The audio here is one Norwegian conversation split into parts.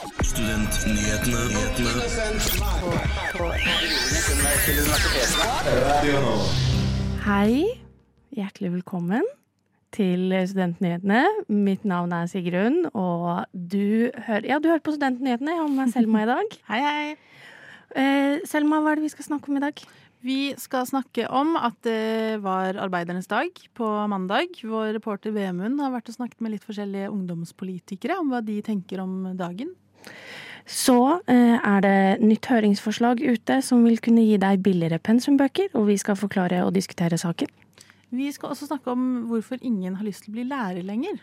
Studentnyhetene. Hei, hjertelig velkommen til Studentnyhetene. Mitt navn er Sigrun, og du hører, ja, du hører på Studentnyhetene. Meg Selma i dag. Hei, hei. Eh, Selma, hva er det vi skal snakke om i dag? Vi skal snakke om at det var arbeidernes dag på mandag. Vår reporter Vemund har vært og snakket med litt forskjellige ungdomspolitikere om hva de tenker om dagen. Så eh, er det nytt høringsforslag ute som vil kunne gi deg billigere pensumbøker, og vi skal forklare og diskutere saken. Vi skal også snakke om hvorfor ingen har lyst til å bli lærer lenger.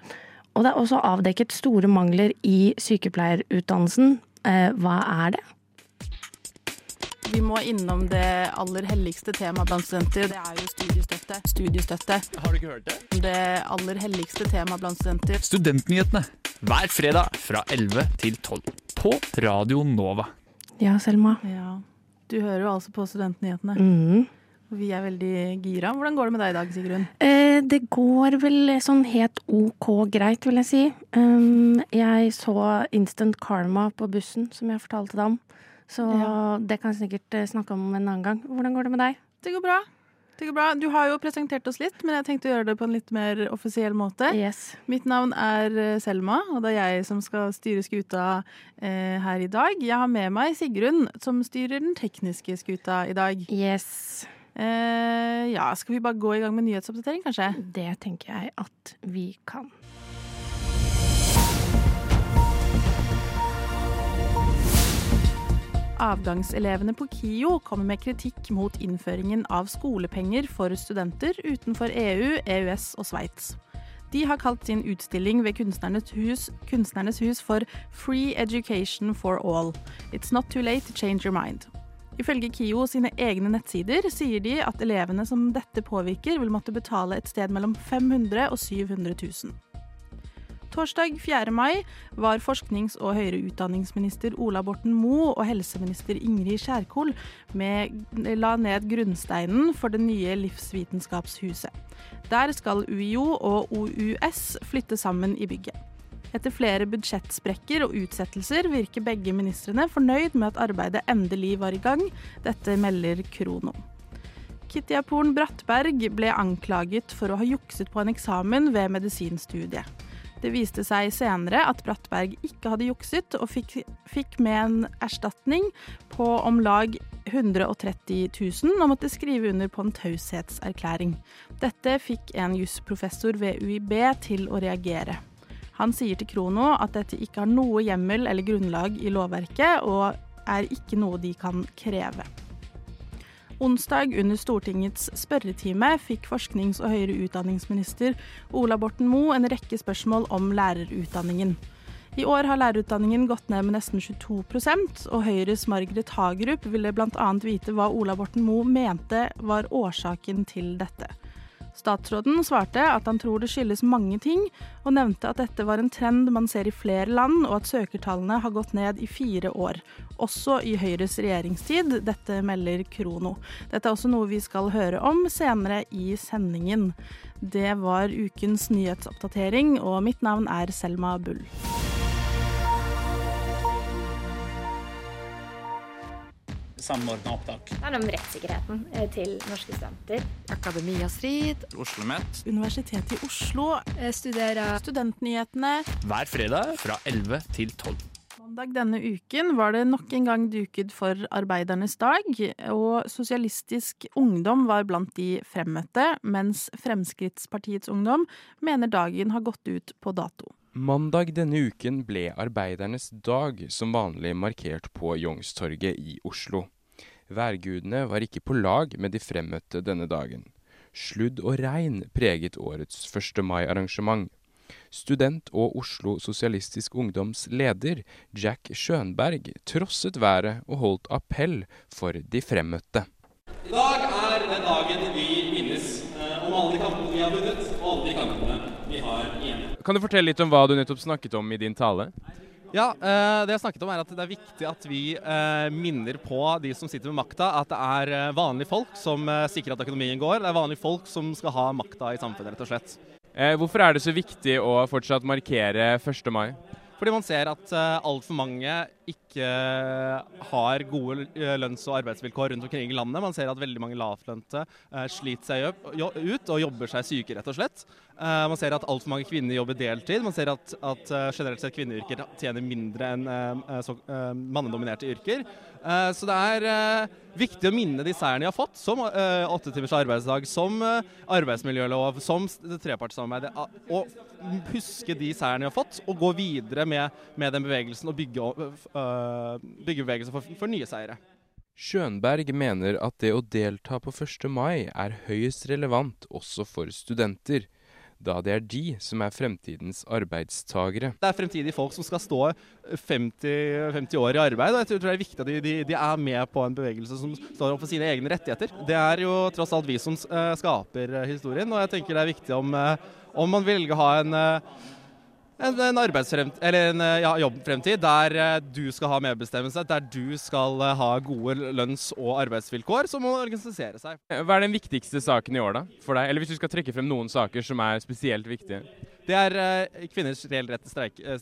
Og det er også avdekket store mangler i sykepleierutdannelsen. Eh, hva er det? Vi må innom det aller helligste temaet blant studenter. Det er jo studiestøtte. Studiestøtte. Har du ikke hørt det? Det aller helligste temaet blant studenter. Studentnyhetene hver fredag fra 11 til 12 på Radio Nova. Ja, Selma. Ja. Du hører jo altså på Studentnyhetene. Mm. Vi er veldig gira. Hvordan går det med deg i dag, Sigrun? Eh, det går vel sånn helt OK greit, vil jeg si. Um, jeg så Instant Karma på bussen, som jeg fortalte deg om. Så Ja. det kan jeg sikkert eh, snakke om en annen gang. Hvordan går det med deg? Det går bra. Det går bra. Du har jo presentert oss litt, men jeg tenkte å gjøre det på en litt mer offisiell måte. Yes. Mitt navn er eh, Selma, og det er jeg som skal styre skuta eh, her i dag. Jeg har med meg Sigrun, som styrer den tekniske skuta i dag. Yes. Eh, ja, skal vi bare gå i gang med nyhetsoppdatering, kanskje? Det tenker jeg at vi kan. Avgangselevene på KIO kommer med kritikk mot innføringen av skolepenger for studenter utenfor EU, EØS og Sveits. De har kalt sin utstilling ved Kunstnernes hus, Kunstnernes hus for Free Education for All. It's not too late to change your mind. Ifølge KIO sine egne nettsider sier de at elevene som dette påvirker, vil måtte betale et sted mellom 500 og 700 000. Torsdag 4. mai var forsknings- og høyere utdanningsminister Ola Borten Moe og helseminister Ingrid Skjærkol med, la ned grunnsteinen for det nye Livsvitenskapshuset. Der skal UiO og OUS flytte sammen i bygget. Etter flere budsjettsprekker og utsettelser virker begge ministrene fornøyd med at arbeidet endelig var i gang. Dette melder Krono. Kitty Aporn Brattberg ble anklaget for å ha jukset på en eksamen ved medisinstudiet. Det viste seg senere at Brattberg ikke hadde jukset, og fikk, fikk med en erstatning på om lag 130 000 og måtte skrive under på en taushetserklæring. Dette fikk en jusprofessor ved UiB til å reagere. Han sier til Krono at dette ikke har noe hjemmel eller grunnlag i lovverket, og er ikke noe de kan kreve. Onsdag under Stortingets spørretime fikk forsknings- og høyere utdanningsminister Ola Borten Moe en rekke spørsmål om lærerutdanningen. I år har lærerutdanningen gått ned med nesten 22% og Høyres Margaret Hagerup ville bl.a. vite hva Ola Borten Moe mente var årsaken til dette. Statsråden svarte at han tror det skyldes mange ting, og nevnte at dette var en trend man ser i flere land, og at søkertallene har gått ned i fire år. Også i Høyres regjeringstid. Dette melder Krono. Dette er også noe vi skal høre om senere i sendingen. Det var ukens nyhetsoppdatering, og mitt navn er Selma Bull. Samordna opptak. Det handler om rettssikkerheten eh, til norske studenter. Akademia Strid. Oslo OsloMet Universitetet i Oslo, eh, Studerer studentnyhetene. Hver fredag fra 11 til 12. Mandag denne uken var det nok en gang duket for arbeidernes dag, og Sosialistisk Ungdom var blant de fremmøtte, mens Fremskrittspartiets Ungdom mener dagen har gått ut på dato. Mandag denne uken ble arbeidernes dag som vanlig markert på Youngstorget i Oslo. Værgudene var ikke på lag med de fremmøtte denne dagen. Sludd og regn preget årets 1. mai-arrangement. Student og Oslo Sosialistisk Ungdoms leder, Jack Schønberg, trosset været og holdt appell for de fremmøtte. I dag er den dagen vi minnes eh, om alle de kampene vi har vunnet, og alle de kampene vi har igjen. Kan du fortelle litt om hva du nettopp snakket om i din tale? Ja, eh, det jeg snakket om er at det er viktig at vi eh, minner på de som sitter med makta, at det er eh, vanlige folk som sikrer at økonomien går. Det er vanlige folk som skal ha makta i samfunnet, rett og slett. Hvorfor er det så viktig å fortsatt markere 1. mai? Fordi man ser at altfor mange ikke har gode lønns- og arbeidsvilkår rundt omkring i landet. Man ser at veldig mange lavtlønte sliter seg ut og jobber seg syke, rett og slett. Uh, man ser at altfor mange kvinner jobber deltid. Man ser at, at uh, generelt sett kvinneyrker tjener mindre enn uh, mannedominerte yrker. så det er viktig å minne de seirene de har fått, som åtte timers arbeidsdag, som arbeidsmiljølov, som trepartssamarbeid. Og huske de seirene de har fått, og gå videre med, med den bevegelsen og bygge, bygge bevegelsen for, for nye seire. Skjønberg mener at det å delta på 1. mai er høyest relevant også for studenter da det er de som er fremtidens arbeidstagere. Det er fremtidige folk som skal stå 50, 50 år i arbeid, og jeg tror det er viktig at de, de, de, er med på en bevegelse som står opp for sine egne rettigheter. Det er jo tross alt vi som uh, skaper historien, og jeg tenker det er viktig om, om man velger å ha en en, en, en ja, jobbfremtid der uh, du skal ha medbestemmelse, der du skal uh, ha gode lønns- og arbeidsvilkår, som må organisere seg. Hva er den viktigste saken i år da, for deg? Eller hvis du skal trekke frem noen saker som er spesielt viktige? Det er kvinners reell rett til streike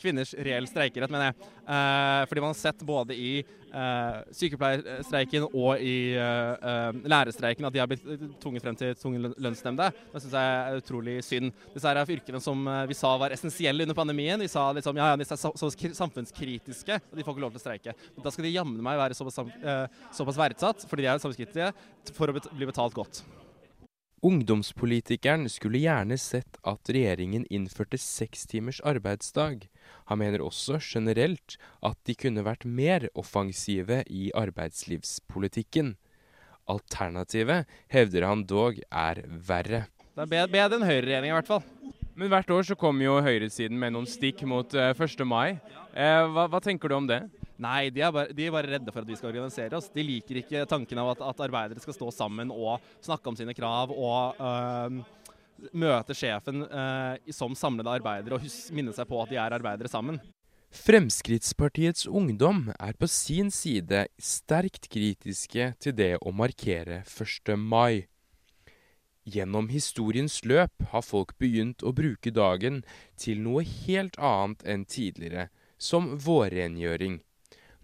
kvinners reell streikerett, mener jeg. Eh, fordi man har sett både i eh, sykepleierstreiken og i eh, eh lærerstreiken at de har blitt tvunget frem til tvungen lønnsnemnde. Det syns jeg er utrolig synd. Disse er yrkene som eh, vi sa var essensielle under pandemien. Vi sa liksom ja, ja, disse er så samfunnskritiske, og de får ikke lov til å streike. Men da skal de jammen meg være såpass, eh, såpass verdsatt, fordi de er samfunnskritiske, for å bli betalt godt. Ungdomspolitikeren skulle gjerne sett at regjeringen innførte seks timers arbeidsdag. Han mener også generelt at de kunne vært mer offensive i arbeidslivspolitikken. Alternativet hevder han dog er verre. Det er bedre enn høyreregjeringa i hvert fall. Men hvert år så kommer jo høyresiden med noen stikk mot 1. Eh, mai. Eh, hva, hva tenker du om det? Nei, de er, bare, de er, bare, redde for at vi skal organisere oss. De liker ikke tanken av at, at arbeidere skal stå sammen og snakke om sine krav og øh, møte sjefen øh, som samlede arbeidere og minne seg på at de er arbeidere sammen. Fremskrittspartiets ungdom er på sin side sterkt kritiske til det å markere 1. mai. Gjennom historiens løp har folk begynt å bruke dagen til noe helt annet enn tidligere, som vårrengjøring.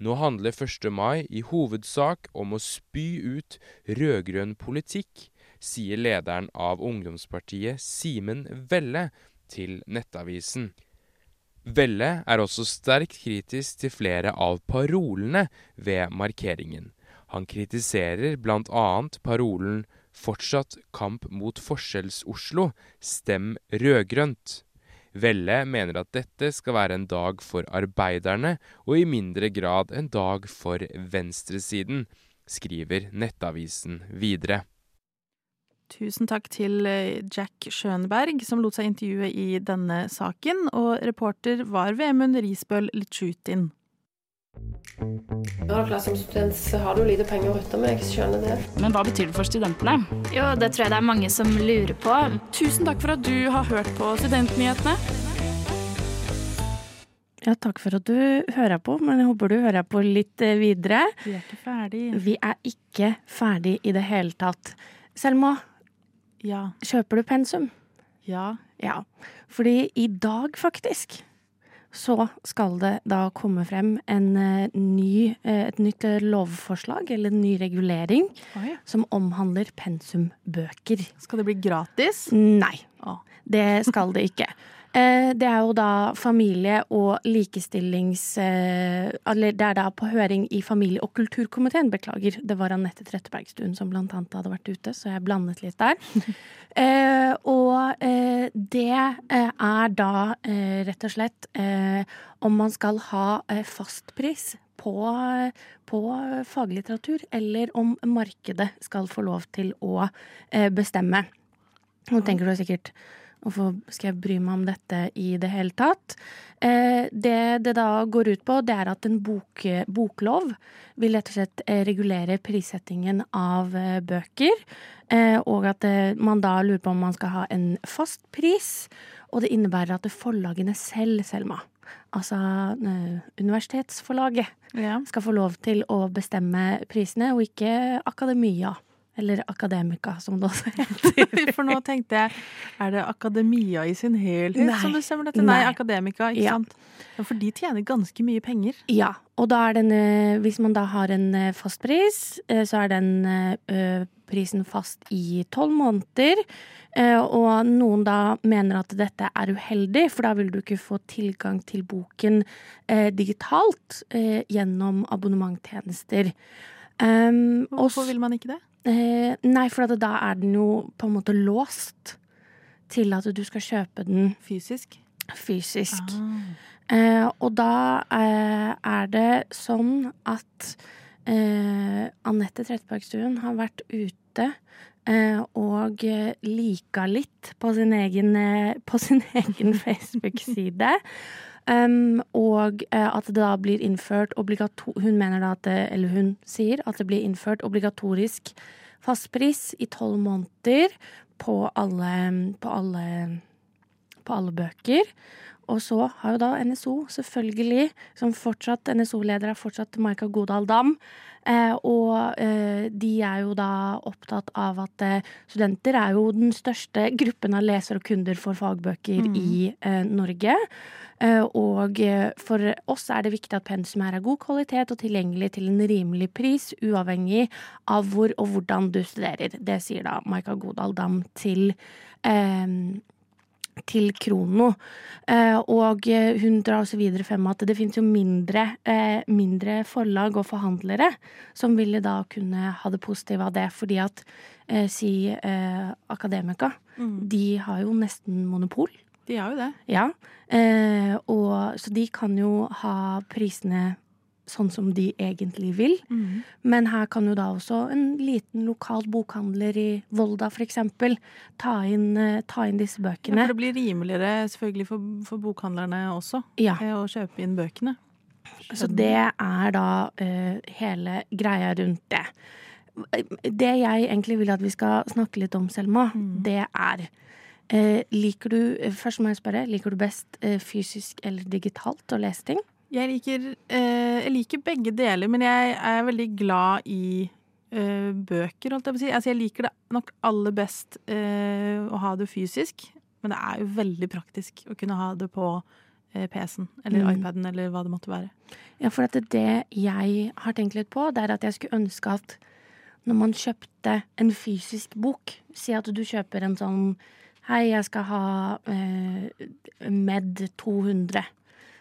Nå handler 1. mai i hovedsak om å spy ut rød-grønn politikk, sier lederen av ungdomspartiet Simen Velle til Nettavisen. Velle er også sterkt kritisk til flere av parolene ved markeringen. Han kritiserer bl.a. parolen 'Fortsatt kamp mot Forskjells-Oslo, stem rødgrønt'. Velle mener at dette skal være en dag for arbeiderne, og i mindre grad en dag for venstresiden, skriver Nettavisen videre. Tusen takk til eh, Jack Schønberg, som lot seg intervjue i denne saken, og reporter var Vemund Risbøl Litsjutin. Ja, Som student så har du lite penger å rutte med, jeg skjønner det. Men hva betyr det for studentene? Jo, det tror jeg det er mange som lurer på. Tusen takk for at du har hørt på Studentnyhetene. Ja, takk for at du hører på, men jeg håper du hører på litt eh, videre. Vi er ikke ferdig. Vi er ikke ferdig i det hele tatt. Selma, ja. kjøper du pensum? Ja. Ja, fordi i dag, faktisk, så skal det da komme frem en uh, ny, uh, et nytt lovforslag, eller en ny regulering, Oi. som omhandler pensumbøker. Skal det bli gratis? Nei. Oh. Det skal det ikke. Uh, det er jo da familie- og likestillings... Eller det er da på høring i familie- og kulturkomiteen, beklager. Det var Anette Trettebergstuen som blant annet hadde vært ute, så jeg blandet litt der. Eh, og eh, det eh, er da rett og slett om man skal ha fastpris på, på faglitteratur, eller om markedet skal få lov til å bestemme. Nå tenker du sikkert Hvorfor skal jeg bry meg om dette i det hele tatt? Eh, det det da går ut på, det er at en bok, boklov vil rett og slett regulere prissettingen av bøker. Eh, og at eh, man da lurer på om man skal ha en fast pris. Og det innebærer at det forlagene selv, Selma, altså eh, universitetsforlaget, ja. skal få lov til å bestemme prisene, og ikke akademia Eller akademika, som det også heter. For nå tenkte jeg, er det akademia i sin helhet Nei. som bestemmer dette? Nei, Nei. akademika, ikke Ja. sant? Ja, for de tjener ganske mye penger. Ja, og da er den eh, Hvis man da har en eh, fast pris, eh, så er den prisen fast i tolv måneder. Og noen da mener at dette er uheldig, for da vil du ikke få tilgang til boken digitalt gjennom abonnementtjenester. Um, Hvorfor vil man ikke det? Eh, nei, for at da er den jo på en måte låst til at du skal kjøpe den Fysisk? fysisk. Ah. Eh, og da eh, er det sånn at eh, Anette Trettebergstuen har vært ute eh, og eh, lika litt på sin egen, på sin egen Facebook-side. Um, og eh, at det da blir innført Hun mener da at det, eller hun sier at det blir innført obligatorisk fastpris i tolv måneder på alle, på alle på alle bøker. Og så har jo da NSO selvfølgelig, som fortsatt NSO-leder er fortsatt Maika Godal Dam. Eh, og eh, de er jo da opptatt av at eh, studenter er jo den største gruppen av lesere og kunder for fagbøker mm. i eh, Norge. Eh, og eh, for oss er det viktig at pensum her er god kvalitet og tilgjengelig til en rimelig pris, uavhengig av hvor og hvordan du studerer. Det sier da Maika Godal Dam til eh, til Krono. Eh, og hun drar også videre frem at det finnes jo mindre, eh, mindre forlag og forhandlere som ville da kunne ha det positive av det, fordi at eh, si Akademika, Mm. de har jo nesten monopol. De har jo det. Ja. Og, så de kan jo ha prisene sånn som de egentlig vil. Mm. Men her kan jo da også en liten lokal bokhandler i Volda eksempel ta inn, eh, ta inn disse Ja, bøkene. for det blir rimeligere selvfølgelig for, for bokhandlerne også Ja, eh, å kjøpe inn bøkene. så det er da uh, hele greia rundt det. Det jeg egentlig vil at vi skal snakke litt om, Selma, Mm. det er eh, Liker du Først må jeg spørre, liker du best eh, fysisk eller digitalt å lese ting? Jeg liker, eh, jeg liker begge deler, men jeg er veldig glad i eh, bøker, holdt jeg på å si. Altså, jeg liker det nok aller best eh, å ha det fysisk, men det er jo veldig praktisk å kunne ha det på eh, PC-en eller Mm. iPaden eller hva det måtte være. Ja, for at det jeg har tenkt litt på, det er at jeg skulle ønske at når man kjøpte en fysisk bok, si at du kjøper en sånn Hei, jeg skal ha eh, Med 200,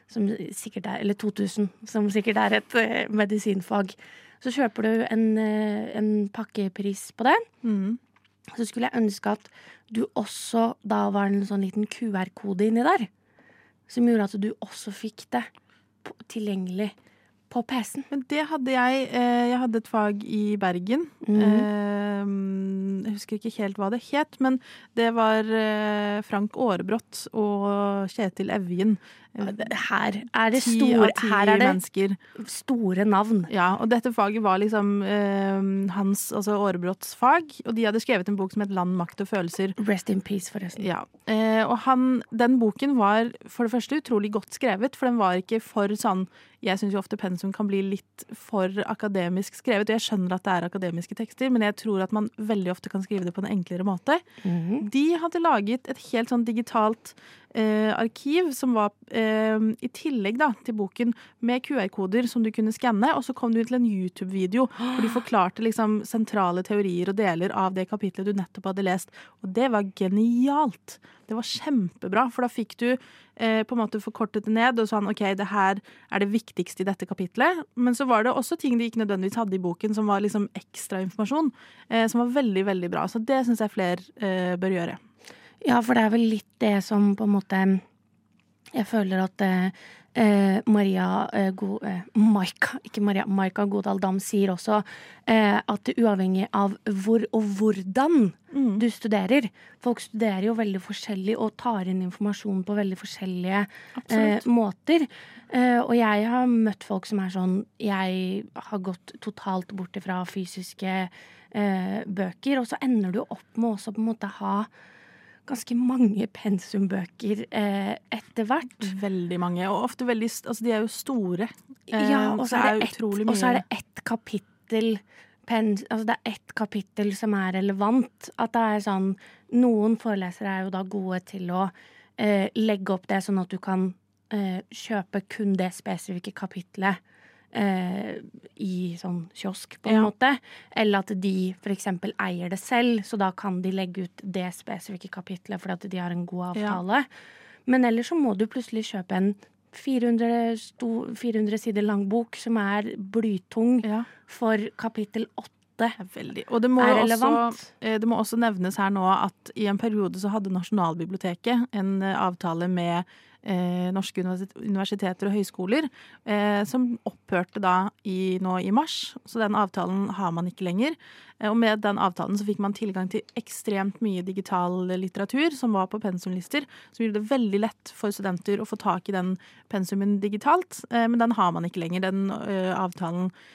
som sikkert er, eller 2000, som sikkert er et eh, medisinfag. Så kjøper du en, eh, en pakkepris på det. Mm. Så skulle jeg ønske at du også da var en sånn liten QR-kode inni der. Som gjorde at du også fikk det tilgjengelig på PC-en. Men det hadde jeg. Eh, jeg hadde et fag i Bergen. Eh, jeg husker ikke helt hva det het, men det var Frank Aarebrot og Kjetil Evjen. Her er det store, her er det store navn. Ja, og dette faget var liksom eh, hans, altså Aarebrots fag, og de hadde skrevet en bok som het Land, makt og følelser. Rest in peace, forresten. Ja, eh, og han, den boken var for det første utrolig godt skrevet, for den var ikke for sånn Jeg syns jo ofte pensum kan bli litt for akademisk skrevet, og jeg skjønner at det er akademiske tekster, men jeg tror at man veldig ofte kan skrive det på en enklere måte. Mhm. De hadde laget et helt sånn digitalt eh, arkiv som var eh, i tillegg da, til boken med QR-koder som du kunne skanne, og så kom du til en YouTube-video hvor de forklarte liksom sentrale teorier og deler av det kapitlet du nettopp hadde lest. Og det var genialt! Det var kjempebra, for da fikk du eh, på en måte forkortet det ned og sånn OK, det her er det viktigste i dette kapitlet. Men så var det også ting de ikke nødvendigvis hadde i boken som var liksom ekstra informasjon, eh, som var veldig, veldig bra. Så det syns jeg flere eh, bør gjøre. Ja, for det er vel litt det som på en måte Jeg føler at eh, eh, Maria eh, Go, eh, Maika, ikke Maria, Maika Godal Dam sier også eh, at uavhengig av hvor og hvordan Mm. du studerer Folk studerer jo veldig forskjellig og tar inn informasjon på veldig forskjellige eh, måter. Eh, og jeg har møtt folk som er sånn Jeg har gått totalt bort fra fysiske eh, bøker, og så ender du opp med også på en måte ha ganske mange pensumbøker eh, etter hvert. Veldig mange, og ofte veldig Altså, de er jo store. Eh, Ja, og så er, det ett, et er det ett kapittel pen, altså det er ett kapittel som er relevant. At det er sånn Noen forelesere er jo da gode til å eh, legge opp det sånn at du kan eh, kjøpe kun det spesifikke kapitlet eh, i sånn kiosk, på en Ja. måte. Eller at de f.eks. eier det selv, så da kan de legge ut det spesifikke kapitlet fordi at de har en god Ja. avtale. Men ellers så må du plutselig kjøpe en 400, 400 sider lang bok som er blytung Ja. for kapittel 8. Veldig. Og det må, Er relevant. Også, det må også nevnes her nå at i en periode så hadde Nasjonalbiblioteket en eh, avtale med eh, norske universiteter og høyskoler, eh, som opphørte da i, nå i mars. Så den avtalen har man ikke lenger. Eh, og med den avtalen så fikk man tilgang til ekstremt mye digital litteratur som var på pensumlister, som gjorde det veldig lett for studenter å få tak i den pensumen digitalt. Eh, men den har man ikke lenger. Den eh, avtalen eh,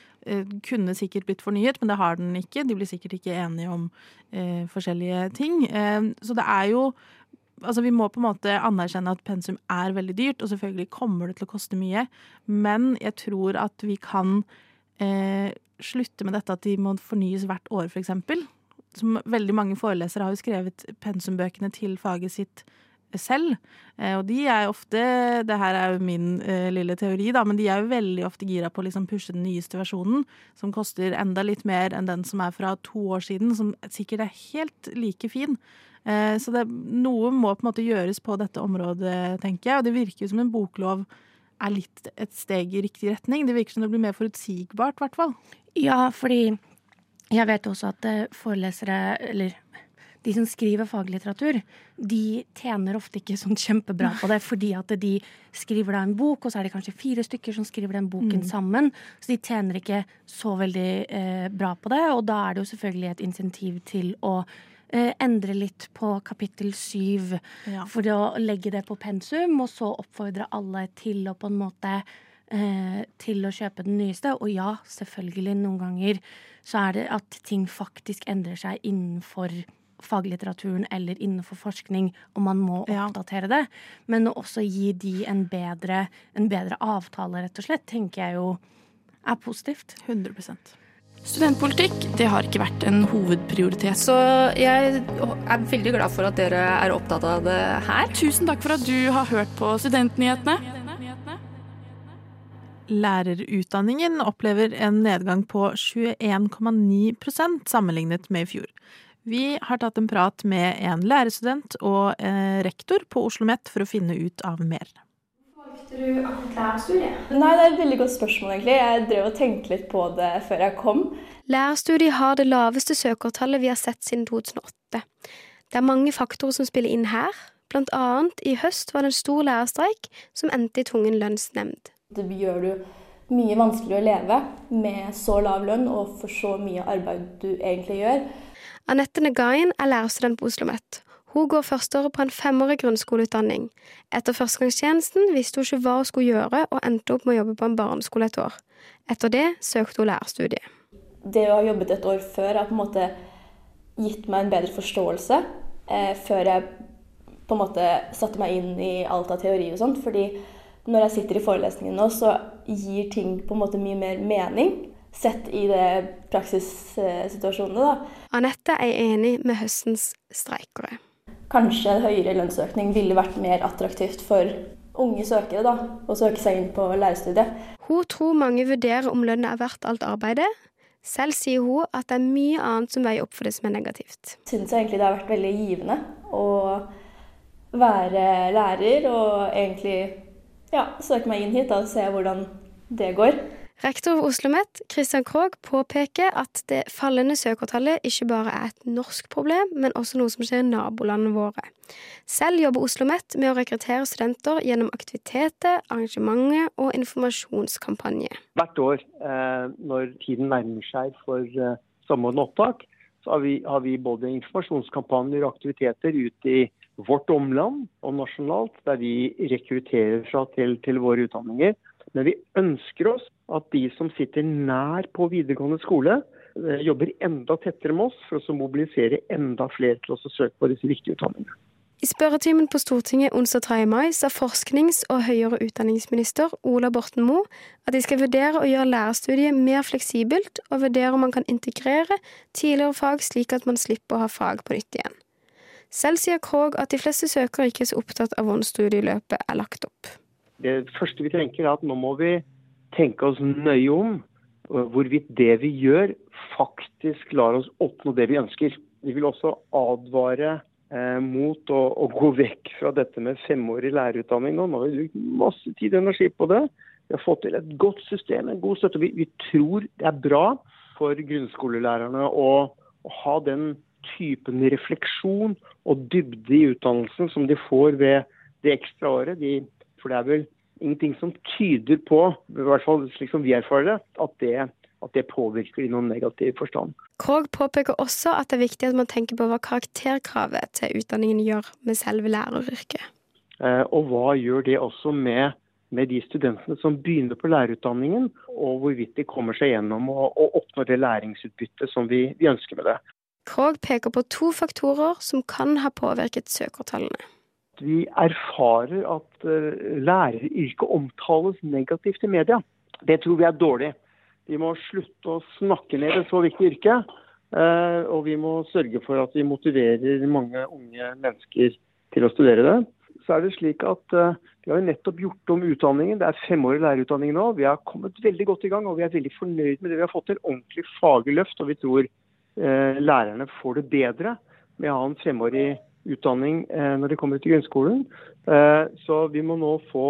kunne sikkert blitt fornyet, men det har den ikke. De blir sikkert ikke enige om eh, forskjellige ting. Eh, så det er jo Altså, vi må på en måte anerkjenne at pensum er veldig dyrt, og selvfølgelig kommer det til å koste mye, men jeg tror at vi kan eh, slutte med dette at de må fornyes hvert år, eksempel. Som veldig mange forelesere har jo skrevet pensumbøkene til faget sitt selv. Eh, og de er ofte Det her er jo min eh, lille teori, da, men de er jo veldig ofte gira på å liksom pushe den nyeste versjonen, som koster enda litt mer enn den som er fra to år siden, som sikkert er helt like fin. Eh, så det, noe må på en måte gjøres på dette området, tenker jeg. Og det virker jo som en boklov er litt et steg i riktig retning. Det virker som det blir mer forutsigbart, i hvert fall. Ja, fordi jeg vet også at eh, forelesere, eller de som skriver faglitteratur, de tjener ofte ikke sånn kjempebra på det, fordi at de skriver da en bok, og så er det kanskje fire stykker som skriver den boken Mm. sammen. Så de tjener ikke så veldig eh, bra på det, og da er det jo selvfølgelig et insentiv til å eh, endre litt på kapittel syv Ja. for å legge det på pensum, og så oppfordre alle til å på en måte eh, til å kjøpe den nyeste. Og ja, selvfølgelig, noen ganger så er det at ting faktisk endrer seg innenfor faglitteraturen eller innenfor forskning, og man må Ja. oppdatere det. Men å også gi de en bedre, en bedre avtale, rett og slett, tenker jeg jo er positivt. 100% Studentpolitikk det har ikke vært en hovedprioritet. Så jeg er veldig glad for at dere er opptatt av det her. Tusen takk for at du har hørt på Studentnyhetene. Lærerutdanningen opplever en nedgang på 21,9% sammenlignet med i fjor. Vi har tatt en prat med en lærerstudent og eh, rektor på Oslo OsloMet for å finne ut av mer. Valgte du akkurat lærerstudiet? Nei, det er et veldig godt spørsmål, egentlig. Jeg drev og tenkte litt på det før jeg kom. Lærerstudiet har det laveste søkertallet vi har sett siden 2008. Det er mange faktorer som spiller inn her. Blant annet i høst var det en stor lærerstreik som endte i tvungen lønnsnemnd. Det gjør det jo mye vanskeligere å leve med så lav lønn og for så mye arbeid du egentlig gjør. Anette Negain er lærerstudent på Oslo OsloMet. Hun går førsteåret på en femårig grunnskoleutdanning. Etter førstegangstjenesten visste hun ikke hva hun skulle gjøre, og endte opp med å jobbe på en barneskole et år. Etter det søkte hun lærerstudiet. Det å ha jobbet et år før har på en måte gitt meg en bedre forståelse eh, før jeg på en måte satte meg inn i alt av teori og sånt. Fordi når jeg sitter i forelesningen nå, så gir ting på en måte mye mer mening sett i det praksissituasjonene, da. Anette er enig med høstens streikere. Kanskje en høyere lønnsøkning ville vært mer attraktivt for unge søkere da, å søke seg inn på lærerstudiet. Hun tror mange vurderer om lønna er verdt alt arbeidet. Selv sier hun at det er mye annet som veier opp for det som er negativt. Syns jeg egentlig det har vært veldig givende å være lærer og egentlig ja, søke meg inn hit da, og se hvordan det går. Rektor ved Oslo OsloMet, Christian Krogh, påpeker at det fallende søkertallet ikke bare er et norsk problem, men også noe som skjer i nabolandene våre. Selv jobber Oslo OsloMet med å rekruttere studenter gjennom aktiviteter, arrangementer og informasjonskampanjer. Hvert år eh, når tiden nærmer seg for samordna samordnet opptak, så har vi, har vi både informasjonskampanjer og aktiviteter ut i vårt omland og nasjonalt, der vi rekrutterer fra til, til våre utdanninger. Men vi ønsker oss at de som sitter nær på videregående skole, jobber enda tettere med oss for å mobilisere enda flere til å søke på disse viktige utdanningene. I spørretimen på Stortinget onsdag 3. mai sa forsknings- og høyere utdanningsminister Ola Borten Moe at de skal vurdere å gjøre lærerstudiet mer fleksibelt, og vurdere om man kan integrere tidligere fag slik at man slipper å ha fag på nytt igjen. Selv sier Krog at de fleste søkere ikke er så opptatt av hvordan studieløpet er lagt opp. Det første vi tenker er at nå må vi tenke oss nøye om hvorvidt det vi gjør faktisk lar oss oppnå det vi ønsker. Vi vil også advare eh, mot å, å, gå vekk fra dette med femårig lærerutdanning nå. Har vi brukt masse tid og energi på det. Vi har fått til et godt system, en god støtte. Vi, vi tror det er bra for grunnskolelærerne å, å, ha den typen refleksjon og dybde i utdannelsen som de får ved det ekstra året. De, for det er vel ingenting som tyder på, i hvert fall slik som vi erfarer det, at det at det påvirker i noen negativ forstand. Krog påpeker også at det er viktig at man tenker på hva karakterkravet til utdanningen gjør med selve læreryrket. Eh, og hva gjør det også med, med, de studentene som begynner på lærerutdanningen, og hvorvidt de kommer seg gjennom og, og oppnår det læringsutbyttet som vi, vi ønsker med det. Krog peker på to faktorer som kan ha påvirket søkertallene. Vi erfarer at uh, læreryrket omtales negativt i media. Det tror vi er dårlig. Vi må slutte å snakke ned et så viktig yrke. Eh, og vi må sørge for at vi motiverer mange unge mennesker til å studere det. Så er det slik at eh, Vi har nettopp gjort om utdanningen. Det er femårig lærerutdanning nå. Vi har kommet veldig godt i gang og vi er veldig fornøyd med det vi har fått til. Ordentlig faglig løft. Og vi tror eh, lærerne får det bedre med å ha en femårig utdanning eh, når de kommer til grunnskolen. Eh, så vi må nå få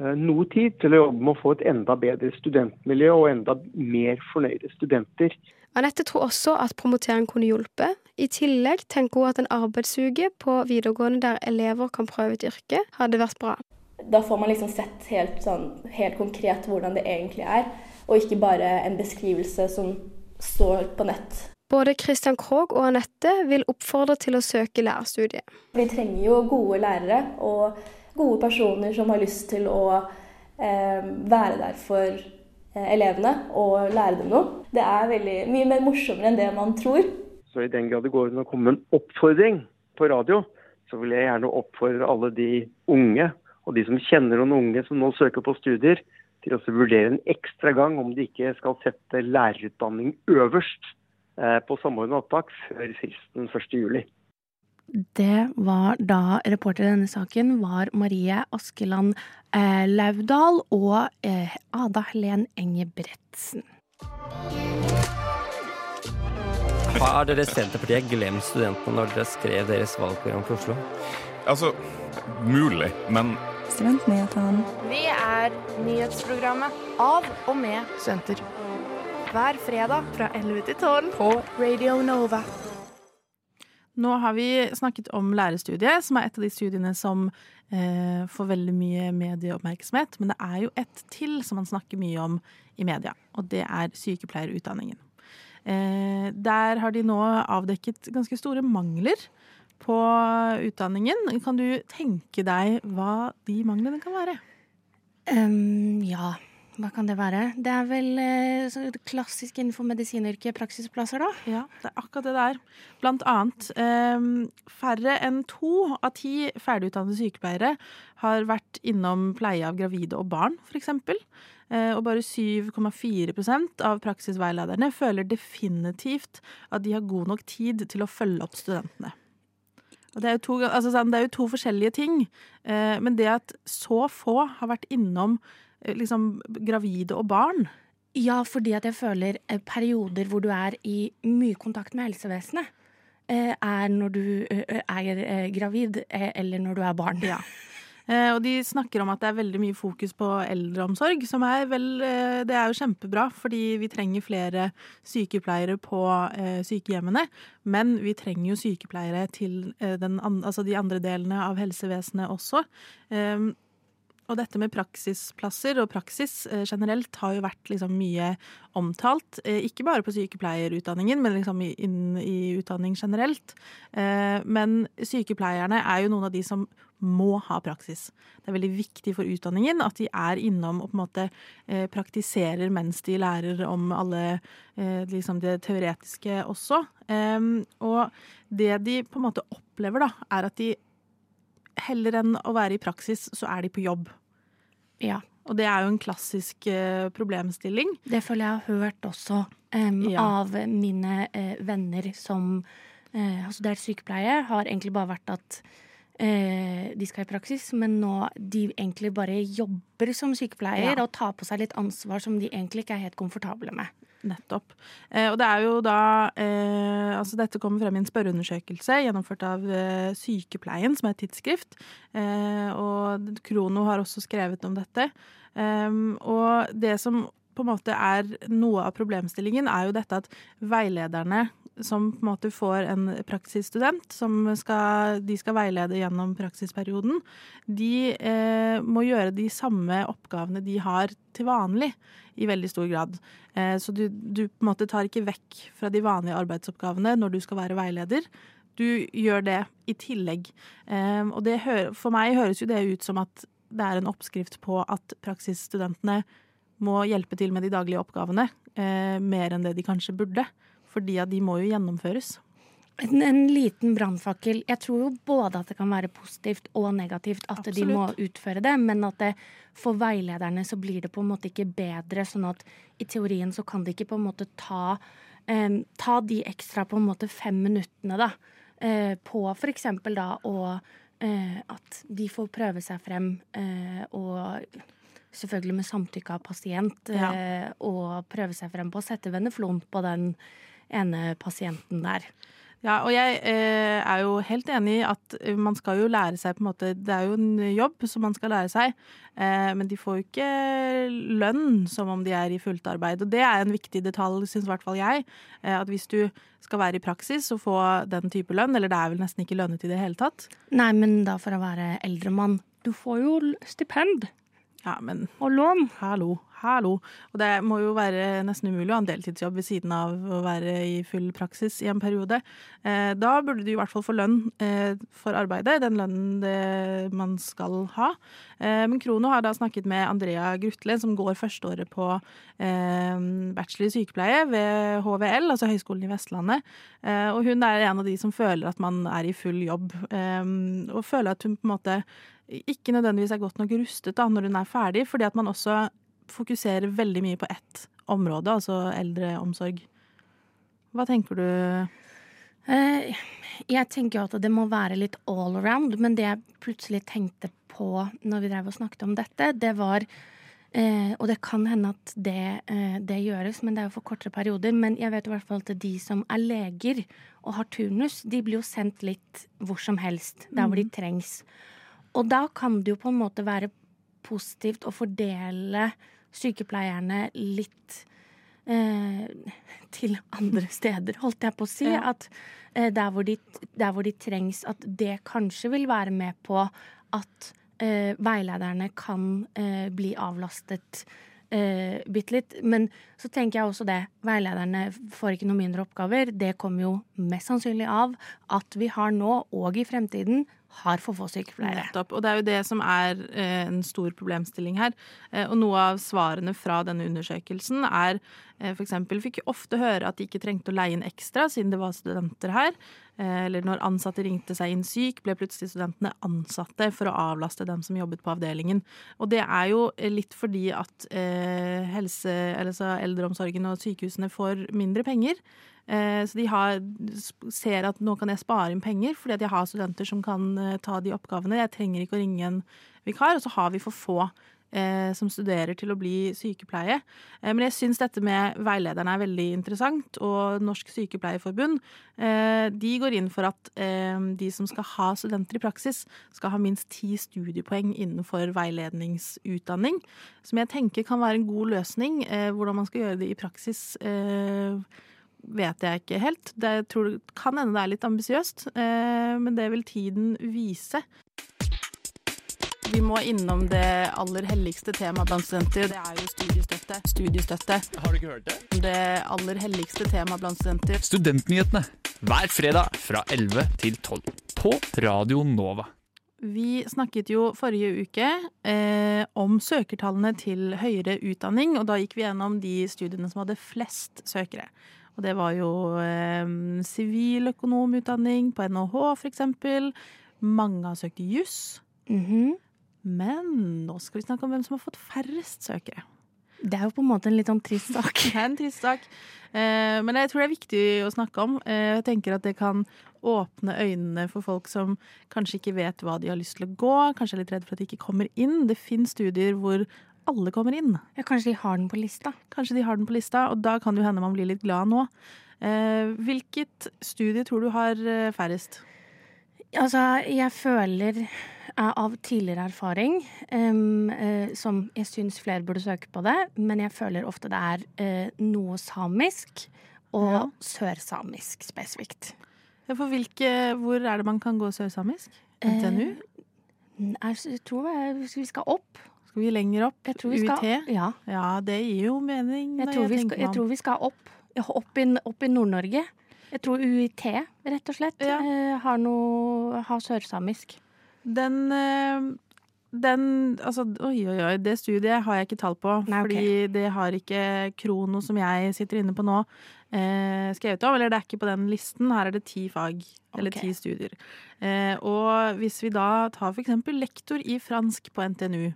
Eh, noe tid til å jobbe med å få et enda bedre studentmiljø og enda mer fornøyde studenter. Anette tror også at promotering kunne hjulpet. I tillegg tenker hun at en arbeidsuke på videregående der elever kan prøve et yrke, hadde vært bra. Da får man liksom sett helt, sånn, helt konkret hvordan det egentlig er, og ikke bare en beskrivelse som står på nett. Både Christian Krogh og Anette vil oppfordre til å søke lærerstudiet. Vi trenger jo gode lærere. og gode personer som har lyst til å eh, være der for eh, elevene og lære dem noe. Det er veldig, mye mer morsommere enn det man tror. Så i den grad det går an å komme med en oppfordring på radio, så vil jeg gjerne oppfordre alle de unge, og de som kjenner noen unge som nå søker på studier, til å vurdere en ekstra gang om de ikke skal sette lærerutdanning øverst på Samordna opptak før fristen 1.7. Det var da reporter i denne saken var Marie Askeland eh, Laudal og eh, Ada Helen Engebretsen. Har dere Senterpartiet glemt studentene når dere skrev deres valgprogram for Oslo? Altså, mulig, men Studentnyhetene. Vi er nyhetsprogrammet av og med studenter. Hver fredag fra 11 til 12 på Radio Nova. Nå har vi snakket om lærerstudiet, som er et av de studiene som eh, får veldig mye medieoppmerksomhet. Men det er jo et til som man snakker mye om i media, og det er sykepleierutdanningen. Eh, der har de nå avdekket ganske store mangler på utdanningen. Kan du tenke deg hva de manglene kan være? Um, ja. Hva kan det være? Det er vel eh, klassisk innenfor medisinyrket praksisplasser, da? Ja, det er akkurat det det er. Blant annet eh, færre enn to av ti ferdigutdannede sykepleiere har vært innom pleie av gravide og barn, f.eks. Eh, og bare 7,4% av praksisveilederne føler definitivt at de har god nok tid til å følge opp studentene. Det, er to, altså, det er jo to, forskjellige ting, eh, men det at så få har vært innom liksom gravide og barn? Ja, fordi at jeg føler eh, perioder hvor du er i mye kontakt med helsevesenet, eh, er når du er gravid eller når du er barn. Ja. Og de snakker om at det er veldig mye fokus på eldreomsorg, som er vel Det er jo kjempebra, fordi vi trenger flere sykepleiere på sykehjemmene. Men vi trenger jo sykepleiere til den, altså de andre delene av helsevesenet også. Og dette med praksisplasser og praksis eh, generelt har jo vært liksom mye omtalt. Eh, ikke bare på sykepleierutdanningen, men liksom innen i utdanning generelt. Eh, men sykepleierne er jo noen av de som må ha praksis. Det er veldig viktig for utdanningen at de er innom og på en måte praktiserer mens de lærer om alle liksom det teoretiske også. Og det de på en måte opplever, da, er at de heller enn å være i praksis, så er de på jobb. Ja. Og det er jo en klassisk uh, problemstilling. Det føler jeg har hørt også um, Ja. av mine uh, venner som uh, har studert sykepleie. Har egentlig bare vært at eh, de skal i praksis, men nå de egentlig bare jobber som sykepleier Ja. og tar på seg litt ansvar som de egentlig ikke er helt komfortable med. Nettopp. Eh, og det er jo da eh, Altså dette kommer frem i en spørreundersøkelse gjennomført av eh, Sykepleien, som er et tidsskrift. Eh, og Krono har også skrevet om dette. Um, og det som på en måte er noe av problemstillingen, er jo dette at veilederne som på en måte får en praksisstudent, som skal, de skal veilede gjennom praksisperioden, de eh, må gjøre de samme oppgavene de har til vanlig, i veldig stor grad. Eh, så du, du på en måte tar ikke vekk fra de vanlige arbeidsoppgavene når du skal være veileder. Du gjør det i tillegg. Eh, og det for meg høres jo det ut som at det er en oppskrift på at praksisstudentene må hjelpe til med de daglige oppgavene eh, mer enn det de kanskje burde. Fordi at de må jo gjennomføres. En, en liten brannfakkel. Jeg tror jo både at det kan være positivt og negativt at de må utføre det, men at det, for veilederne så blir det på en måte ikke bedre. Sånn at i teorien så kan de ikke på en måte ta, eh, ta de ekstra på en måte fem minuttene da, eh, på eksempel da å eh, At de får prøve seg frem eh, og selvfølgelig med samtykke av pasient, Ja. eh, og prøve seg frem på å sette veneflon på den ene pasienten der. Ja, og jeg eh, er jo helt enig i at eh, man skal jo lære seg på en måte Det er jo en jobb som man skal lære seg, eh, men de får jo ikke lønn som om de er i fullt arbeid. Og det er en viktig detalj, syns i hvert fall jeg. Eh, at hvis du skal være i praksis og få den type lønn, eller det er vel nesten ikke lønnet i det hele tatt Nei, men da for å være eldremann. Du får jo stipend. Ja, men Og lån. Hallo, hallo. Og det må jo være nesten umulig å ha en deltidsjobb ved siden av å være i full praksis i en periode. Eh, da burde du i hvert fall få lønn eh, for arbeidet, den lønnen det man skal ha. Eh, men Krono har da snakket med Andrea Grutle, som går førsteåret på bachelor i sykepleie ved HVL, altså Høgskolen i Vestlandet. Og hun er en av de som føler at man er i full jobb, og føler at hun på en måte ikke nødvendigvis er godt nok rustet da, når hun er ferdig, fordi at man også fokuserer veldig mye på ett område, altså eldreomsorg. Hva tenker du? Eh, jeg tenker at det må være litt all around, men det jeg plutselig tenkte på når vi drev og snakket om dette, det var eh, Og det kan hende at det, eh, det gjøres, men det er jo for kortere perioder. Men jeg vet i hvert fall at de som er leger og har turnus, de blir jo sendt litt hvor som helst, der hvor de Mhm. trengs. Og da kan det jo på en måte være positivt å fordele sykepleierne litt eh, til andre steder, holdt jeg på å si. Ja. At eh, der, hvor de, der hvor de trengs, at det kanskje vil være med på at eh, veilederne kan eh, bli avlastet eh, bitte litt. Men så tenker jeg også det. Veilederne får ikke noe mindre oppgaver. Det kommer jo mest sannsynlig av at vi har nå, og i fremtiden, har for få sykepleiere. Nettopp. Og det er jo det som er eh, en stor problemstilling her. Eh, og noe av svarene fra denne undersøkelsen er eh, eksempel fikk ofte høre at de ikke trengte å leie inn ekstra siden det var studenter her. Eh, eller når ansatte ringte seg inn syk, ble plutselig studentene ansatte for å avlaste dem som jobbet på avdelingen. Og det er jo eh, litt fordi at eh, helse, eller så eldreomsorgen og sykehusene får mindre penger. Eh, Så de har, ser at nå kan jeg spare inn penger fordi at jeg har studenter som kan eh, ta de oppgavene. Jeg trenger ikke å ringe en vikar, og så har vi for få eh, som studerer til å bli sykepleie. Eh, men jeg syns dette med veilederne er veldig interessant, og Norsk Sykepleierforbund eh, de går inn for at eh, de som skal ha studenter i praksis, skal ha minst ti studiepoeng innenfor veiledningsutdanning. Som jeg tenker kan være en god løsning. Eh, hvordan man skal gjøre det i praksis. Eh, vet jeg ikke helt. Det tror, kan hende det er litt ambisiøst, men det vil tiden vise. Vi må innom det aller helligste temaet blant studenter, det er jo studiestøtte. Studiestøtte. Har du ikke hørt det? Det aller helligste temaet blant studenter. Studentnyhetene hver fredag fra 11 til 12 på Radio Nova. Vi snakket jo forrige uke eh, om søkertallene til høyere utdanning, og da gikk vi gjennom de studiene som hadde flest søkere. Og det var jo eh, siviløkonomutdanning på NHH, for eksempel. Mange har søkt juss. Mhm. Men nå skal vi snakke om hvem som har fått færrest søkere. Det er jo på en måte en litt sånn trist sak. Det er en trist sak. Eh, men jeg tror det er viktig å snakke om. Eh, jeg tenker at det kan åpne øynene for folk som kanskje ikke vet hva de har lyst til å gå, kanskje er litt redd for at de ikke kommer inn. Det finnes studier hvor alle kommer inn. Ja, Kanskje de har den på lista. Kanskje de har den på lista, og da kan det hende man blir litt glad nå. Eh, hvilket studie tror du har eh, færrest? Altså, jeg føler av tidligere erfaring um, uh, som jeg syns flere burde søke på det, men jeg føler ofte det er uh, noe samisk og Ja. sørsamisk spesifikt. Ja, For hvilke, hvor er det man kan gå sørsamisk? NTNU? Uh, jeg tror jeg, vi skal opp. Skal vi lenger opp? Jeg tror vi UiT? Ja. Ja, det gir jo mening. Jeg tror, tror, vi skal, jeg tror vi skal opp. Opp i, opp i Nord-Norge. Jeg tror UiT, rett og slett, eh, har noe Har sørsamisk. Den, eh, den Altså, oi, oi, oi. Det studiet har jeg ikke tall på. Nei, okay. Fordi det har ikke Krono, som jeg sitter inne på nå, eh, skrevet om. Eller det er ikke på den listen. Her er det ti fag. Eller okay. ti studier. Eh, og hvis vi da tar eksempel lektor i fransk på NTNU,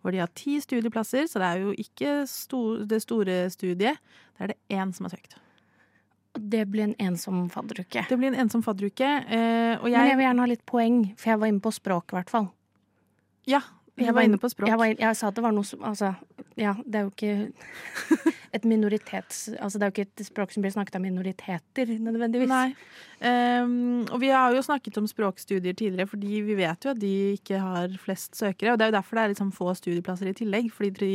hvor de har ti studieplasser, så det er jo ikke sto det store studiet. Det er det én som har søkt. Det blir en ensom fadderuke. Det blir en ensom fadderuke. Eh, jeg... Men jeg vil gjerne ha litt poeng, for jeg var inne på språk, i hvert fall. Ja, jeg var inne på språk. Jeg, var, jeg sa at det var noe som Altså, ja, det er jo ikke et minoritets... Altså, det er jo ikke et språk som blir snakket av minoriteter, nødvendigvis. Nei. Um, og vi har jo snakket om språkstudier tidligere, fordi vi vet jo at de ikke har flest søkere. Og det er jo derfor det er liksom få studieplasser i tillegg, fordi de,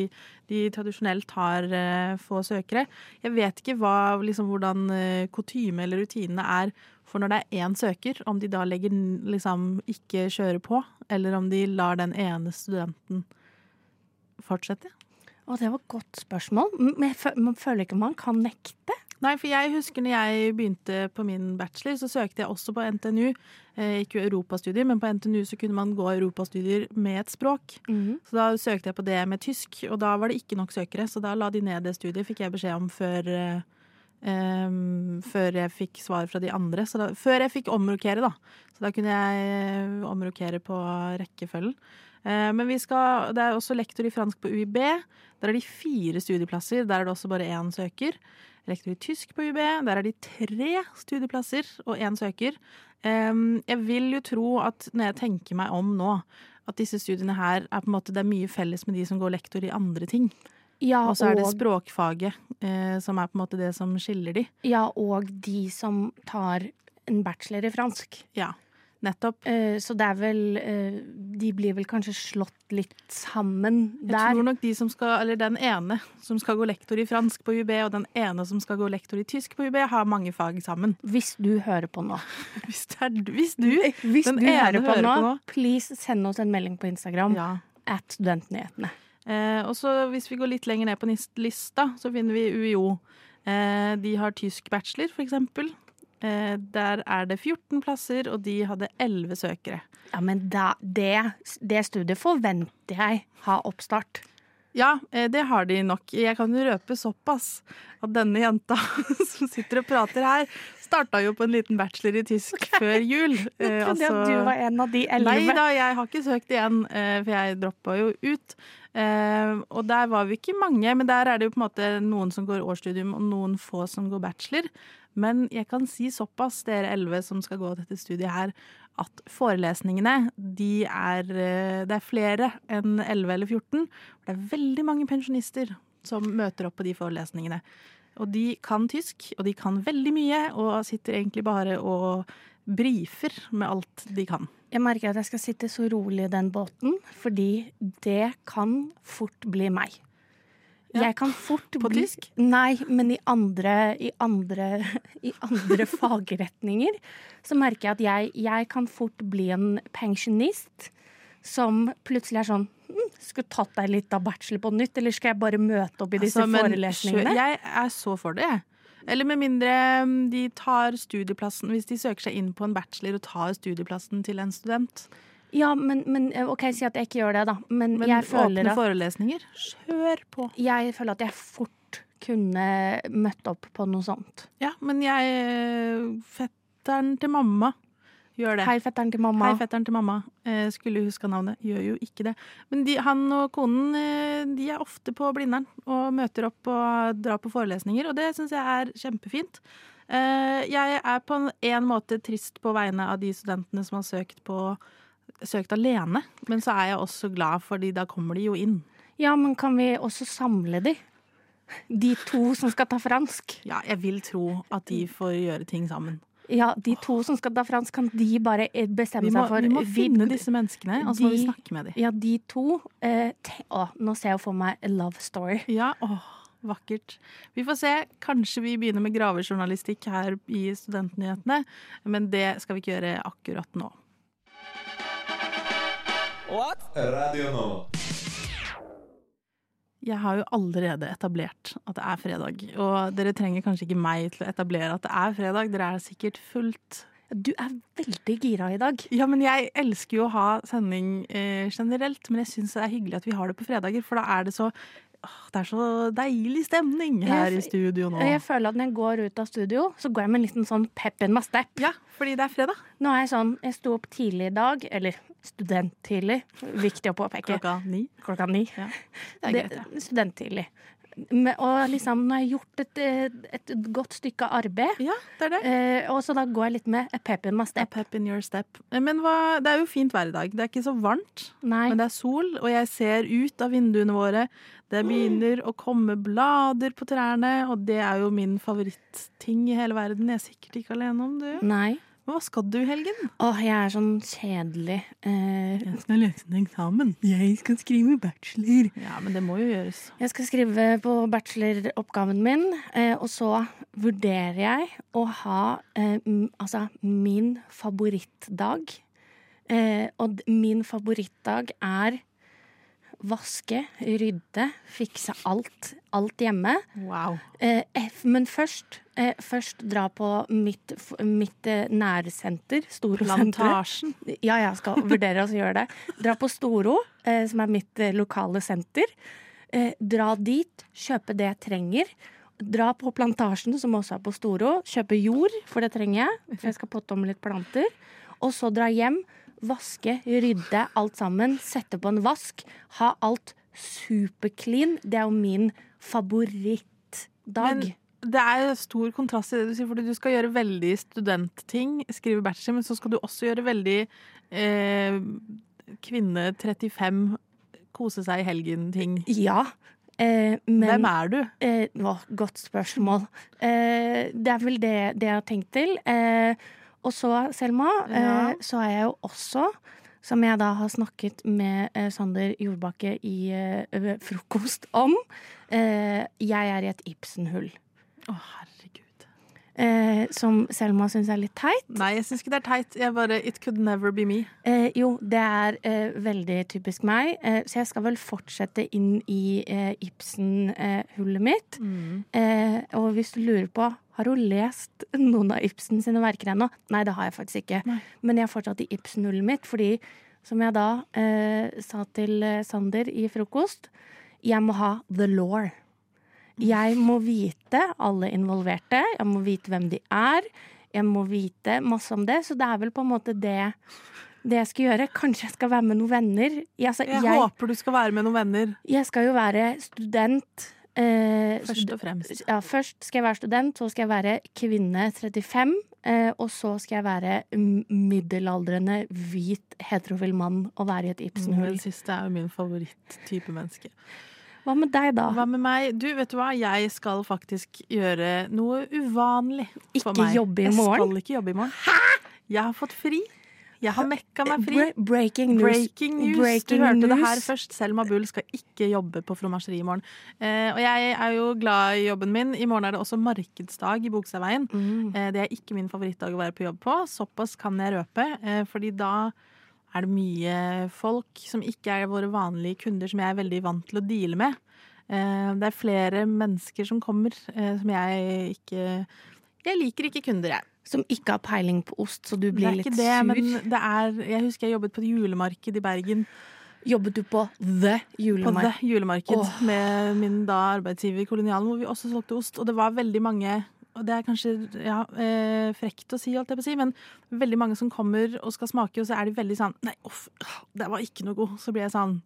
de tradisjonelt har uh, få søkere. Jeg vet ikke hva, liksom, hvordan uh, kutyme eller rutinene er for når det er én søker, om de da legger liksom ikke kjører på, eller om de lar den ene studenten fortsette. Å, det var et godt spørsmål. Men jeg man føler ikke man kan nekte. Nei, for jeg husker når jeg begynte på min bachelor, så søkte jeg også på NTNU. Eh, ikke europastudier, men på NTNU så kunne man gå europastudier med et språk. Så da søkte jeg på det med tysk, og da var det ikke nok søkere. Så da la de ned det studiet, fikk jeg beskjed om før, eh, em, før jeg fikk svar fra de andre. Da, før jeg fikk omrokere, da. Så da kunne jeg eh, omrokere på rekkefølgen. Uh, Men vi skal, det er også lektor i fransk på UiB. Der er de fire studieplasser. Der er det også bare én søker. Lektor i tysk på UiB. Der er de tre studieplasser og én søker. Um, Jeg vil jo tro at når jeg tenker meg om nå, at disse studiene her er på en måte, det er mye felles med de som går lektor i andre ting. Ja, og så er det språkfaget eh, som er på en måte det som skiller de. Ja, og de som tar en bachelor i fransk. Ja, nettopp. Eh, så det er vel eh, De blir vel kanskje slått litt sammen der. Jeg tror nok de som skal, eller den ene som skal gå lektor i fransk på UB, og den ene som skal gå lektor i tysk på UB, har mange fag sammen. Hvis du hører på nå. hvis, det er, hvis du, Hvis den du hører ene på, nå, please send oss en melding på Instagram. At Studentnyhetene. Eh, og så hvis vi går litt lenger ned på lista, så finner vi UiO. Eh, de har tysk bachelor, for eksempel. Eh, der er det 14 plasser, og de hadde 11 søkere. Ja, men da, det, det studiet forventer jeg har oppstart. Ja, eh, det har de nok. Jeg kan jo røpe såpass at denne jenta som sitter og prater her, starta jo på en liten bachelor i tysk før jul. Eh, Jeg trodde at du var en av de elleve. Nei da, jeg har ikke søkt igjen, eh, for jeg droppa jo ut. Eh, og der var vi ikke mange, men der er det jo på en måte noen som går årsstudium, og noen få som går bachelor. Men jeg kan si såpass, dere elleve som skal gå dette studiet her, at forelesningene, de er eh, Det er flere enn 11 eller 14. Det er veldig mange pensjonister som møter opp på de forelesningene. Og de kan tysk, og de kan veldig mye, og sitter egentlig bare og brifer med alt de kan. Jeg merker at jeg skal sitte så rolig i den båten, fordi det kan fort bli meg. Jeg kan fort På bli tysk? Nei, men i andre, i andre, i andre fagretninger så merker jeg at jeg, jeg kan fort bli en pensjonist som plutselig er sånn hm, Skulle tatt deg litt av bachelor på nytt, eller skal jeg bare møte opp i disse Altså, forelesningene? Jeg er så for det. Eller med mindre mm, de tar studieplassen Hvis de søker seg inn på en bachelor og tar studieplassen til en student. Ja, men, men OK, si at jeg ikke gjør det, da. Men, Men jeg føler åpne forelesninger, kjør på. Jeg føler at jeg fort kunne møtt opp på noe sånt. Ja, men jeg Fetteren til mamma Gjør det. Hei, fetteren til mamma. Hei, fetteren til mamma. Eh, skulle huska navnet. Gjør jo ikke det. Men de, han og konen eh, de er ofte på Blindern og møter opp og drar på forelesninger, og det syns jeg er kjempefint. Eh, jeg er på en, en måte trist på vegne av de studentene som har søkt på søkt alene, men så er jeg også glad, fordi da kommer de jo inn. Ja, men kan vi også samle de? De to som skal ta fransk. Ja, jeg vil tro at de får gjøre ting sammen. Ja, de to som skal ta fransk, kan de bare eh, bestemme må, seg for vi må finne disse menneskene, og så må vi snakke med dem. Ja, de to. Eh, te, å, nå ser jeg for meg a love story. Ja, åh, vakkert. Vi får se. Kanskje vi begynner med gravejournalistikk her i Studentnyhetene, men det skal vi ikke gjøre akkurat nå. Radio Nova. Jeg har jo allerede etablert at det er fredag, og dere trenger kanskje ikke meg til å etablere at det er fredag, dere er sikkert fullt Du er veldig gira i dag. Ja, men jeg elsker jo å ha sending eh, generelt, men jeg syns det er hyggelig at vi har det på fredager, for da er det så det er så deilig stemning her i studio nå. Jeg føler at når jeg går ut av studio, så går jeg med en liten sånn pep in my step. Ja, fordi det er fredag. Nå er jeg sånn Jeg sto opp tidlig i dag, eller studenttidlig. Viktig å påpeke. Klokka ni. Klokka ni. Ja, det er greit, ja. Studenttidlig. Og liksom, har jeg gjort et, eh, et godt stykke arbeid, Ja, det er det. eh, og så da går jeg litt med a pep in my A step. pep in your step. Men hva, det er jo fint vær i dag. Det er ikke så varmt, Nei. men det er sol, og jeg ser ut av vinduene våre. Det begynner å komme blader på trærne, og det er jo min favorittting i hele verden. Jeg er sikkert ikke alene om det. Nei. Men hva skal du i helgen? Åh, jeg er sånn kjedelig. Eh, Jeg skal løse en eksamen. jeg skal skrive bachelor. Ja, men det må jo gjøres. Jeg skal skrive på bacheloroppgaven min, eh, og så vurderer jeg å ha eh, altså min favorittdag. Eh, og min favorittdag er vaske, rydde, fikse alt. Alt hjemme. Wow. Eh, men først, eh, først dra på mitt, mitt eh, nærsenter, Storo-senteret. Ja, jeg skal vurdere å gjøre det. Dra på Storo, eh, som er mitt eh, lokale senter. Eh, dra dit, kjøpe det jeg trenger. Dra på Plantasjen, som også er på Storo. Kjøpe jord, for det trenger jeg. For jeg skal potte om litt planter. Og så dra hjem, vaske, rydde alt sammen. Sette på en vask. Ha alt superclean. Det er jo min favorittdag. Men det er stor kontrast i det du sier, fordi du skal gjøre veldig studentting, skrive bachelor, men så skal du også gjøre veldig eh, kvinne 35, kose seg i helgen-ting. Ja. Eh, men, Hvem er du? Eh, å, godt spørsmål. Eh, det er vel det, det jeg har tenkt til. Eh, og så, Selma, Ja. eh, så er jeg jo også, som jeg da har snakket med eh, Sander Jordbakke i eh, frokost om, jeg er i et Ibsen-hull. Å, herregud. Eh, som Selma syns er litt teit. Nei, jeg syns ikke det er teit. Jeg bare It could never be me. Eh, jo, det er eh, veldig typisk meg, eh, så jeg skal vel fortsette inn i eh, Ibsen-hullet mitt. Eh, og hvis du lurer på har hun lest noen av Ibsen sine verker ennå? Nei, det har jeg faktisk ikke. Men jeg er fortsatt i Ibsen-hullet mitt, fordi som jeg da eh, sa til eh, Sander i frokost, jeg må ha the law. Jeg må vite alle involverte, jeg må vite hvem de er, jeg må vite masse om det, så det er vel på en måte det det jeg skal gjøre. Kanskje jeg skal være med noen venner. Jeg, altså, Jeg, jeg, håper du skal være med noen venner. jeg skal jo være student. Eh, Først og fremst. Ja, først skal jeg være student, så skal jeg være kvinne 35. Eh, og så skal jeg være middelaldrende, hvit, heterofil mann og være i et Ibsen-hull. Den siste er jo min favoritt-type menneske. Hva med deg, da? Hva med meg? Du, vet du hva? Jeg skal faktisk gjøre noe uvanlig for Ikke meg. jobbe i morgen? Jeg skal ikke jobbe i morgen. Hæ?! Jeg har fått fri. Jeg har mekka meg fri. Breaking news. Breaking news. Breaking du hørte det her først. Selma Bull skal ikke jobbe på fromasjeri i morgen. Eh, og jeg er jo glad i jobben min. I morgen er det også markedsdag i Bogstadveien. Mm. Eh, det er ikke min favorittdag å være på jobb på. Såpass kan jeg røpe. Eh, fordi da er det mye folk som ikke er våre vanlige kunder, som jeg er veldig vant til å deale med. Eh, det er flere mennesker som kommer eh, som jeg ikke Jeg liker ikke kunder, jeg. Som ikke har peiling på ost, så du Det blir er litt ikke det, sur. men det er Jeg husker jeg jobbet på et julemarked i Bergen. Jobbet du på The Julemarked? På The julemarked oh. med min da arbeidsgiver Kolonialen, hvor vi også solgte ost. Og det var veldig mange og det er kanskje ja, eh, frekt å si, alt jeg på å si, men veldig mange som kommer og skal smake, og så er de veldig sånn Nei, uff, det var ikke noe god. Så blir jeg sånn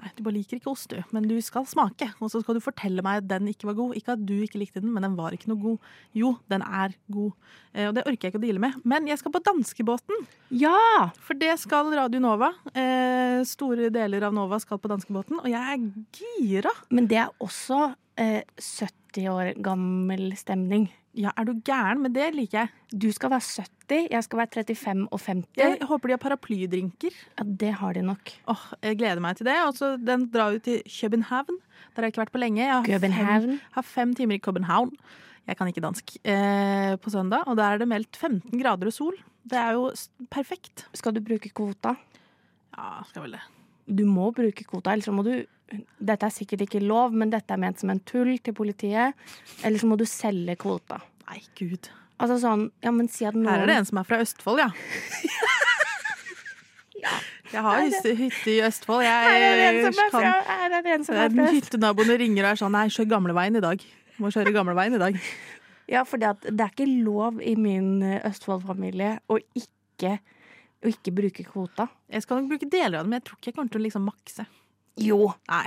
Nei, du bare liker ikke ost, du. Men du skal smake. Og så skal du fortelle meg at den ikke var god. Ikke at du ikke likte den, men den var ikke noe god. Jo, den er god. Eh, og det orker jeg ikke å deale med. Men jeg skal på danskebåten. Ja! For det skal Radio Nova. Eh, store deler av Nova skal på danskebåten, og jeg er gira. Men det er også eh, 70 år gammel stemning. Ja, er du gæren? Men det liker jeg. Du skal være 70, jeg skal være 35 og 50. Jeg håper de har paraplydrinker. Ja, det har de nok. Åh, Jeg gleder meg til det. Og så Den drar jo til København. Der har jeg ikke vært på lenge. Jeg har. Fem, har fem timer i København. Jeg kan ikke dansk. Eh, på søndag. Og der er det meldt 15 grader og sol. Det er jo perfekt. Skal du bruke kvota? Ja, skal vel det. Du må bruke kvota, ellers så må du Dette er sikkert ikke lov, men dette er ment som en tull til politiet. Eller så må du selge kvota. Nei, gud. Altså sånn, ja, men si at noen Her er det en som er fra Østfold, ja. Jeg har hytte, hytte i Østfold. Jeg, Her er det en som er fra- her er det en som er fra Øst- Hyttenaboene ringer og er sånn Nei, kjør gamleveien i dag. Må kjøre gamleveien i dag. Ja, for det, det er ikke lov i min eh, Østfold-familie å ikke, å ikke bruke kvota. Jeg skal nok bruke deler av det, men jeg tror ikke jeg kommer til å liksom makse. Jo. Nei.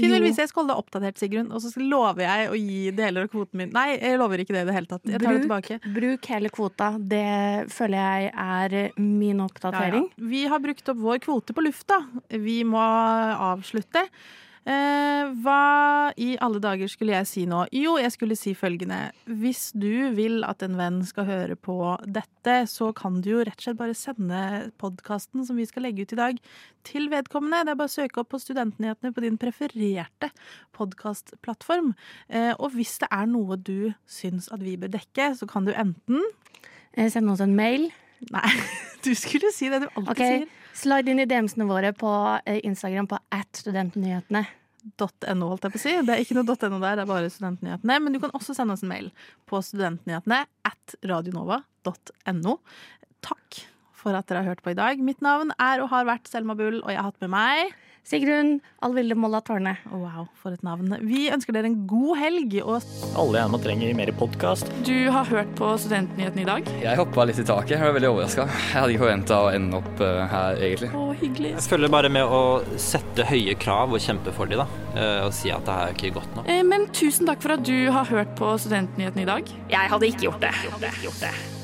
Hvis jeg skal holde deg oppdatert, Sigrun, og så lover jeg å gi deler av kvoten min. Nei, jeg lover ikke det i det hele tatt. Jeg tar det tilbake. bruk hele kvota. Det føler jeg er min min Ja, ja. oppdatering. Vi har brukt opp vår kvote på lufta. Vi må avslutte. Eh, hva i alle dager skulle jeg si nå? Jo, jeg skulle si følgende. Hvis du vil at en venn skal høre på dette, så kan du jo rett og slett bare sende podkasten som vi skal legge ut i dag, til vedkommende. Det er bare å søke opp på Studentnyhetene på din prefererte podkastplattform. Eh, og hvis det er noe du syns at vi bør dekke, så kan du enten Sende oss en mail. Nei, du skulle si det du alltid okay. sier. Slide inn i DM-ene våre på eh, Instagram på at studentnyhetene. .no, holdt jeg på å si. Det er ikke noe .no der, det er bare Studentnyhetene. Men du kan også sende oss en mail på studentnyhetene at radionova.no. Takk for at dere har hørt på i dag. Mitt navn er og har vært Selma Bull, og jeg har hatt med meg Sigrun Alvilde Molla Tårne. Wow, for et navn. Vi ønsker dere en god helg. Og Alle gjerne trenger mer podkast. du har hørt på Studentnyhetene i dag. Jeg hoppa litt i taket. Jeg var veldig overraska. Jeg hadde ikke forventa å ende opp eh, her, egentlig. Å, hyggelig. Jeg følger bare med å sette høye krav og kjempe for dem, da. eh, Og si at det her er ikke godt nok. Men tusen takk for at du har hørt på Studentnyhetene i dag. Jeg hadde ikke gjort det. Jeg hadde ikke gjort det.